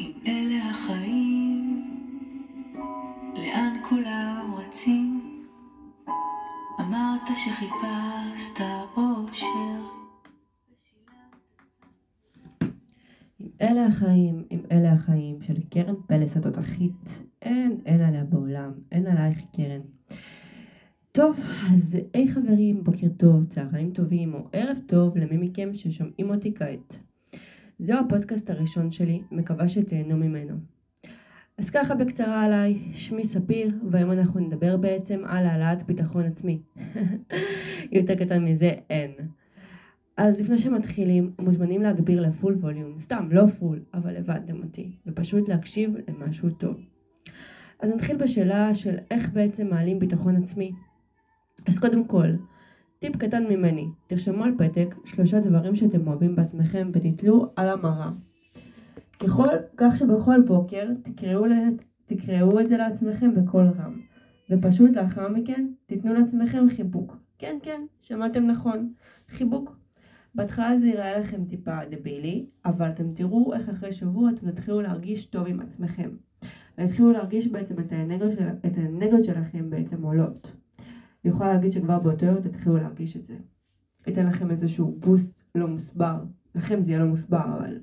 אם אלה החיים, לאן כולם אלה החיים, אם אלה החיים של קרן פלס התותחית, אין, אין עליה בעולם, אין עלייך קרן. טוב, אז היי חברים, בוקר טוב, צהריים טובים או ערב טוב למי מכם ששומעים אותי כעת. זהו הפודקאסט הראשון שלי, מקווה שתהנו ממנו. אז ככה בקצרה עליי, שמי ספיר, והיום אנחנו נדבר בעצם על העלאת ביטחון עצמי. יותר קטן מזה אין. אז לפני שמתחילים, מוזמנים להגביר לפול ווליום, סתם, לא פול, אבל הבנתם אותי, ופשוט להקשיב למשהו טוב. אז נתחיל בשאלה של איך בעצם מעלים ביטחון עצמי. אז קודם כל, טיפ קטן ממני, תרשמו על פתק שלושה דברים שאתם אוהבים בעצמכם ותתלו על המראה. ככל כך שבכל בוקר תקראו, תקראו את זה לעצמכם בקול רם, ופשוט לאחר מכן תיתנו לעצמכם חיבוק. כן, כן, שמעתם נכון, חיבוק. בהתחלה זה ייראה לכם טיפה דבילי, אבל אתם תראו איך אחרי שבוע אתם תתחילו להרגיש טוב עם עצמכם. ותתחילו להרגיש בעצם את האנרגיות, של, שלכם בעצם עולות. אני יכולה להגיד שכבר באותו יום תתחילו להרגיש את זה. אתן לכם איזשהו בוסט לא מוסבר. לכם זה יהיה לא מוסבר, אבל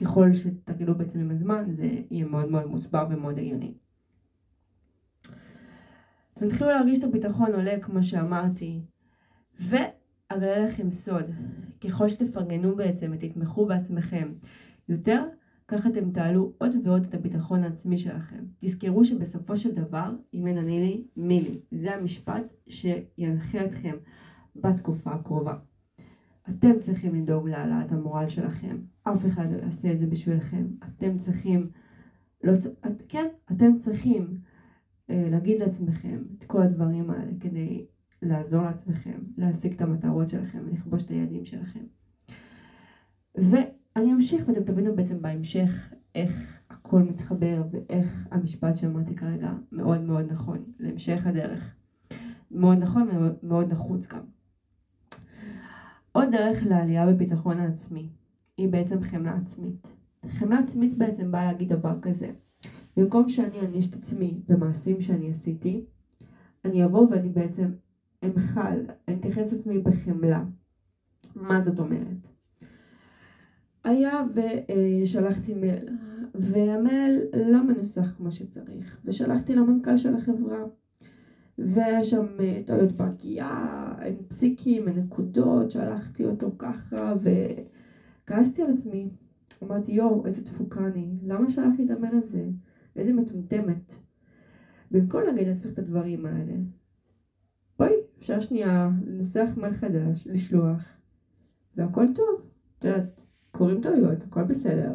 ככל שתגלו בעצם עם הזמן, זה יהיה מאוד מאוד מוסבר ומאוד הגיוני. תתחילו להרגיש את הביטחון עולה, כמו שאמרתי, ואגלה לכם סוד, ככל שתפרגנו בעצם ותתמכו בעצמכם יותר, ככה אתם תעלו עוד ועוד את הביטחון העצמי שלכם. תזכרו שבסופו של דבר, אם אין אני לי, מי לי. זה המשפט שינחה אתכם בתקופה הקרובה. אתם צריכים לדאוג להעלאת המורל שלכם. אף אחד לא יעשה את זה בשבילכם. אתם צריכים, לא, את, כן, אתם צריכים אה, להגיד לעצמכם את כל הדברים האלה כדי לעזור לעצמכם, להשיג את המטרות שלכם ולכבוש את היעדים שלכם. ו... אני אמשיך ואתם תבינו בעצם בהמשך איך הכל מתחבר ואיך המשפט שאמרתי כרגע מאוד מאוד נכון להמשך הדרך. מאוד נכון ומאוד נחוץ גם. עוד דרך לעלייה בביטחון העצמי היא בעצם חמלה עצמית. חמלה עצמית בעצם באה להגיד דבר כזה. במקום שאני אעניש את עצמי במעשים שאני עשיתי, אני אבוא ואני בעצם אמחל, אני אתייחס לעצמי בחמלה. מה זאת אומרת? היה ושלחתי מייל, והמייל לא מנוסח כמו שצריך, ושלחתי למנכ"ל של החברה, והיה שם אה, טעויות בהגיעה, אין פסיקים, אין נקודות, שלחתי אותו ככה, וכעסתי על עצמי. אמרתי, יואו, איזה תפוקה אני, למה שלחתי את המייל הזה? איזה מטומטמת. במקום להגיד לעצמך את הדברים האלה, בואי, אפשר שנייה לנסח מייל חדש, לשלוח, והכל טוב. את יודעת, קורים טעויות, הכל בסדר.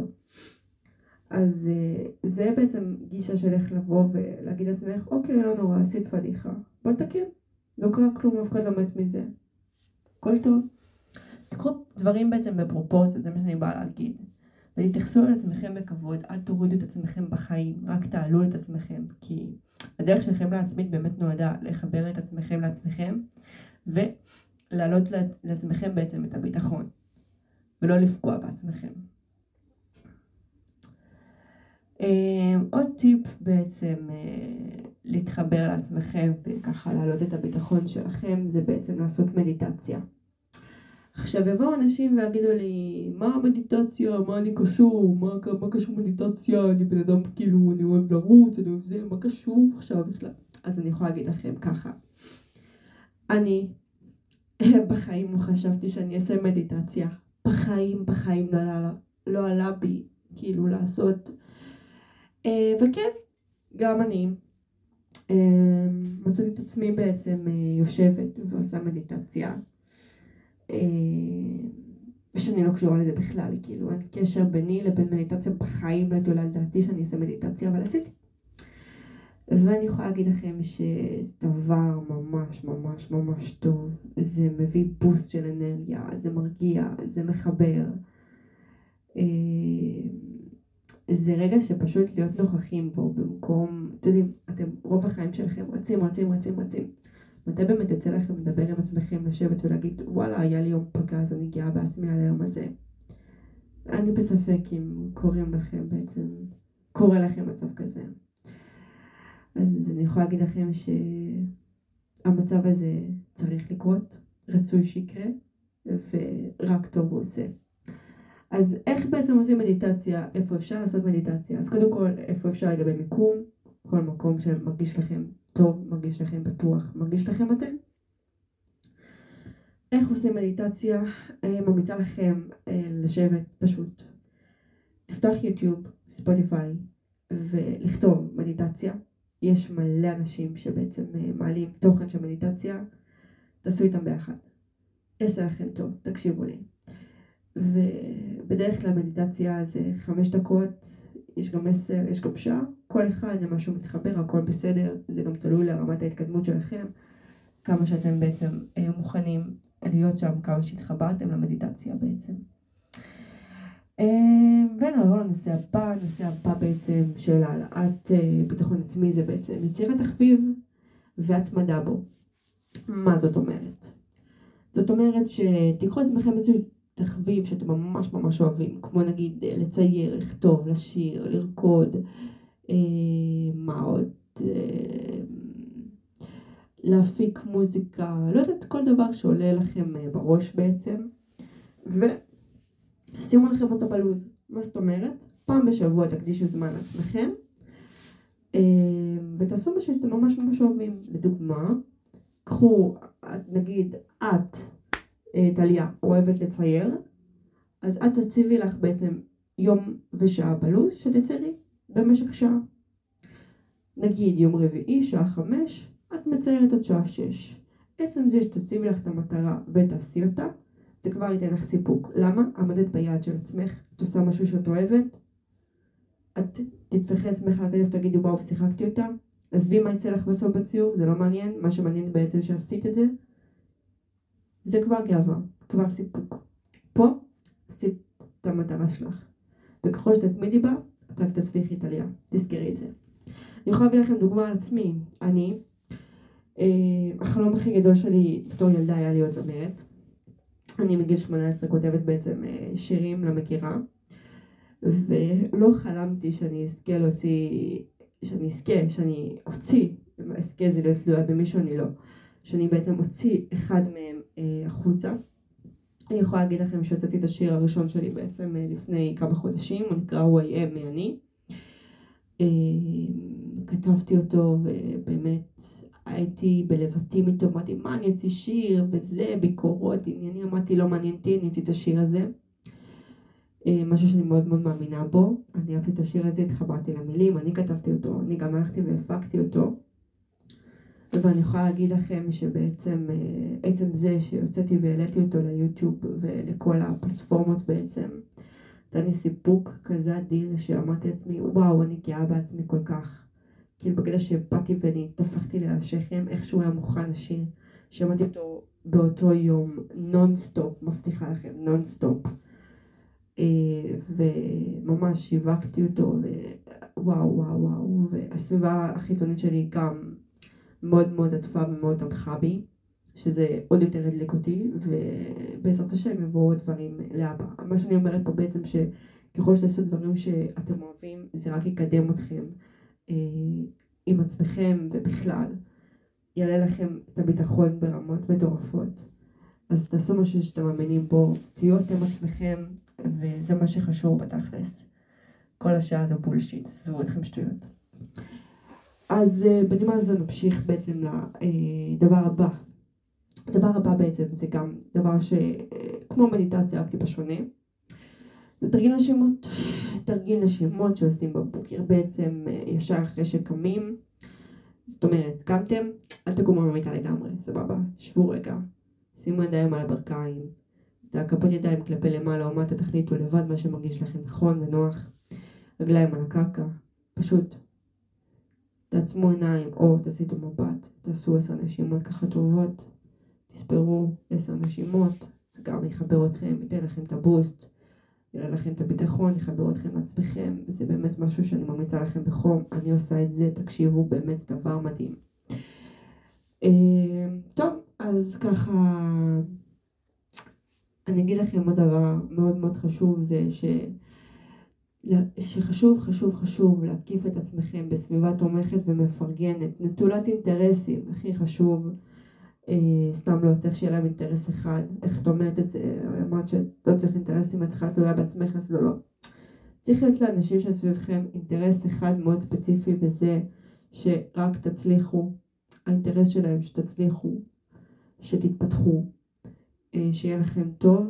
אז אה, זה בעצם גישה של איך לבוא ולהגיד לעצמך, אוקיי, לא נורא, עשית פדיחה, בוא נתקן. לא קרה כלום, אף אחד לא מת מזה. הכל טוב. תקחו דברים בעצם בפרופורציות, זה מה שאני באה להגיד. ותתייחסו על עצמכם בכבוד, אל תורידו את עצמכם בחיים, רק תעלו את עצמכם, כי הדרך שלכם לעצמית באמת נועדה לחבר את עצמכם לעצמכם, ולהעלות לעצמכם בעצם את הביטחון. ולא לפגוע בעצמכם. אה, עוד טיפ בעצם אה, להתחבר לעצמכם וככה להעלות את הביטחון שלכם זה בעצם לעשות מדיטציה. עכשיו יבואו אנשים ויגידו לי מה המדיטציה, מה אני קשור, מה, מה קשור מדיטציה, אני בן אדם כאילו, אני אוהב לרוץ, אני אוהב זה, מה קשור עכשיו בכלל? אז אני יכולה להגיד לכם ככה, אני בחיים לא חשבתי שאני אעשה מדיטציה, בחיים, בחיים לא עלה, לא עלה בי, כאילו לעשות. אה, וכן, גם אני אה, מצאתי את עצמי בעצם אה, יושבת ועושה מדיטציה. ושאני לא קשורה לזה בכלל, כאילו אין קשר ביני לבין מדיטציה בחיים לא הייתה לדעתי שאני אעשה מדיטציה, אבל עשיתי. ואני יכולה להגיד לכם שזה דבר ממש ממש ממש טוב, זה מביא בוסט של אנרגיה, זה מרגיע, זה מחבר. אה, זה רגע שפשוט להיות נוכחים בו במקום, אתם יודעים, אתם רוב החיים שלכם רצים, רצים, רצים, רצים. מתי באמת יוצא לכם לדבר עם עצמכם, לשבת ולהגיד, וואלה, היה לי יום פגז, אני גאה בעצמי על היום הזה. אני בספק אם קוראים לכם בעצם, קורה לכם מצב כזה. אז אני יכולה להגיד לכם שהמצב הזה צריך לקרות, רצוי שיקרה, ורק טוב הוא עושה. אז איך בעצם עושים מדיטציה? איפה אפשר לעשות מדיטציה? אז קודם כל, איפה אפשר לגבי מיקום? כל מקום שמרגיש לכם טוב, מרגיש לכם בטוח, מרגיש לכם אתם. איך עושים מדיטציה? אני ממליצה לכם אה, לשבת פשוט, לפתוח יוטיוב, ספוטיפיי ולכתוב מדיטציה. יש מלא אנשים שבעצם אה, מעלים תוכן של מדיטציה, תעשו איתם ביחד. יעשה לכם טוב, תקשיבו לי. ובדרך כלל מדיטציה זה חמש דקות, יש גם עשר, יש גם שעה, כל אחד למה שהוא מתחבר, הכל בסדר, זה גם תלוי לרמת ההתקדמות שלכם, כמה שאתם בעצם אה, מוכנים להיות שם, כמה שהתחברתם למדיטציה בעצם. ונעבור לנושא הבא, הנושא הבא בעצם של העלאת אה, ביטחון עצמי זה בעצם יצירת תחביב והתמדה בו. מה זאת אומרת? זאת אומרת שתיקחו לעצמכם איזשהו תחביב שאתם ממש ממש אוהבים, כמו נגיד אה, לצייר, לכתוב, לשיר, לרקוד, אה, מה עוד? אה, להפיק מוזיקה, לא יודעת, כל דבר שעולה לכם אה, בראש בעצם, ושימו לכם אותו בלוז. מה זאת אומרת? פעם בשבוע תקדישו זמן לעצמכם, אה, ותעשו מה שאתם ממש ממש אוהבים. לדוגמה, קחו, נגיד, את אה, טליה אוהבת לצייר, אז את תציבי לך בעצם יום ושעה בלו"ז שתציירי במשך שעה. נגיד יום רביעי, שעה חמש, את מציירת עד שעה שש. עצם זה שתציבי לך את המטרה ותעשי אותה, זה כבר ייתן לך סיפוק. למה? עמדת ביעד של עצמך, את עושה משהו שאת אוהבת, את תטפחי עצמך על כתף ותגידי וואו, שיחקתי אותה, עזבי מה יצא לך בסוף בציור, זה לא מעניין, מה שמעניין בעצם שעשית את זה, זה כבר גאווה, כבר סיפוק. פה עשית את המטרה שלך. וככל שתתמידי בה, את רק תצליחי את עלייה. תזכרי את זה. אני יכולה להביא לכם דוגמה על עצמי. אני, אה, החלום הכי גדול שלי בתור ילדה היה להיות זמרת. אני מגיל 18 כותבת בעצם אה, שירים למגירה, ולא חלמתי שאני אזכה להוציא, שאני אזכה, שאני אוציא, אזכה זה להיות תלויה במישהו, אני לא. שאני בעצם אוציא אחד מהם אה, החוצה. אני יכולה להגיד לכם שהוצאתי את השיר הראשון שלי בעצם אה, לפני כמה חודשים, הוא נקרא הוא I am אני. אה, כתבתי אותו ובאמת הייתי בלבטים איתו, אמרתי מה אני אוציא שיר וזה, ביקורות, עניינים, אמרתי לא מעניין אותי, אני אוציא את השיר הזה. אה, משהו שאני מאוד מאוד מאמינה בו, אני אהבתי את השיר הזה, התחברתי למילים, אני כתבתי אותו, אני גם הלכתי והפקתי אותו. ואני יכולה להגיד לכם שבעצם אה, עצם זה שהוצאתי והעליתי אותו ליוטיוב ולכל הפלטפורמות בעצם נתן לי סיפוק כזה אדיר שאמרתי לעצמי וואו אני גאה בעצמי כל כך כאילו בקטע שבאתי ואני טפחתי לי על השכם איכשהו היה מוכן השיר שמעתי אותו באותו יום נונסטופ מבטיחה לכם נונסטופ. אה, וממש שיווקתי אותו ווואו וואו וואו והסביבה החיצונית שלי גם מאוד מאוד עטפה ומאוד תמכה בי, שזה עוד יותר הדליק אותי, ובעזרת השם יבואו דברים לאבא. מה שאני אומרת פה בעצם שככל שתעשו דברים שאתם אוהבים, זה רק יקדם אתכם. אה, עם עצמכם ובכלל. יעלה לכם את הביטחון ברמות מטורפות. אז תעשו משהו שאתם מאמינים בו, תהיו אתם עצמכם, וזה מה שחשוב בתכלס. כל השאר זה בולשיט, עזבו אתכם שטויות. אז אה, בנימה הזו נמשיך בעצם לדבר הבא. הדבר הבא בעצם זה גם דבר שכמו מדיטציה רק טיפה שונה. זה תרגיל נשימות. תרגיל נשימות שעושים בבוקר בעצם אה, ישר אחרי שקמים. זאת אומרת, קמתם, אל תקומו מהמיטה לגמרי, סבבה? שבו רגע, שימו ידיים על הברכיים, את הכפות ידיים כלפי למעלה או מטה, תחליטו לבד מה שמרגיש לכם נכון ונוח, רגליים על הקרקע, פשוט. תעצמו עיניים או תסיטו מבט, תעשו עשר נשימות ככה טובות, תספרו עשר נשימות, זה גם יחבר אתכם, ייתן לכם את הבוסט, יראה לכם את הביטחון, יחבר אתכם לעצמכם, וזה באמת משהו שאני ממליצה לכם בחום, אני עושה את זה, תקשיבו, באמת זה דבר מדהים. אה, טוב, אז ככה, אני אגיד לכם עוד דבר מאוד מאוד חשוב, זה ש... שחשוב, חשוב, חשוב להקיף את עצמכם בסביבה תומכת ומפרגנת, נטולת אינטרסים, הכי חשוב, סתם לא צריך שיהיה להם אינטרס אחד, איך את אומרת את זה, אמרת שלא צריך אינטרסים, את צריכה תלויה בעצמך, אז לא, לא. צריך להיות לאנשים שסביבכם אינטרס אחד מאוד ספציפי וזה שרק תצליחו, האינטרס שלהם שתצליחו, שתתפתחו, אה, שיהיה לכם טוב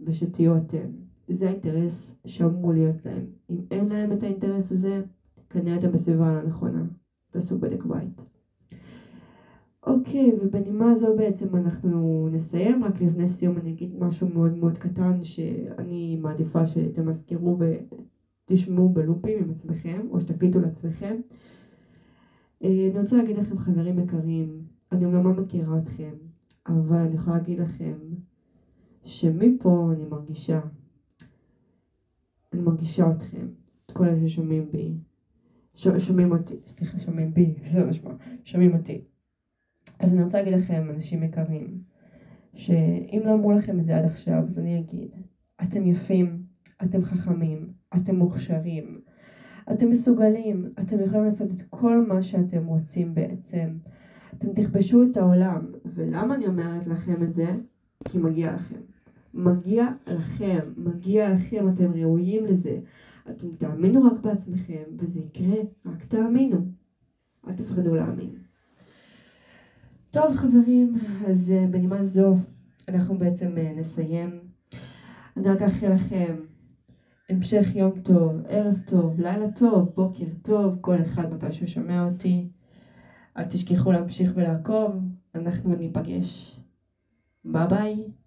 ושתהיו אתם. זה האינטרס שאמור להיות להם. אם אין להם את האינטרס הזה, כנראה אתם בסביבה הלא נכונה. תעשו בדק בית. אוקיי, ובנימה זו בעצם אנחנו נסיים, רק לפני סיום אני אגיד משהו מאוד מאוד קטן שאני מעדיפה שתמזכרו ותשמעו בלופים עם עצמכם, או שתקליטו לעצמכם. אה, אני רוצה להגיד לכם חברים יקרים, אני אומנם לא מכירה אתכם, אבל אני יכולה להגיד לכם שמפה אני מרגישה, אני מרגישה אתכם, את כל אלה ששומעים בי, ש, שומעים אותי, סליחה, שומעים בי, זה משמע, שומעים אותי. אז אני רוצה להגיד לכם, אנשים יקרים, שאם לא אמרו לכם את זה עד עכשיו, אז אני אגיד, אתם יפים, אתם חכמים, אתם מוכשרים, אתם מסוגלים, אתם יכולים לעשות את כל מה שאתם רוצים בעצם. אתם תכבשו את העולם. ולמה אני אומרת לכם את זה? כי מגיע לכם. מגיע לכם, מגיע לכם, אתם ראויים לזה. אתם תאמינו רק בעצמכם, וזה יקרה, רק תאמינו. אל תפחדו להאמין. טוב חברים, אז uh, בנימה זו אנחנו בעצם uh, נסיים. אני רק אאחל לכם המשך יום טוב, ערב טוב, לילה טוב, בוקר טוב, כל אחד מתי שהוא שומע אותי. אל תשכחו להמשיך ולעקוב, אנחנו ניפגש. ביי ביי.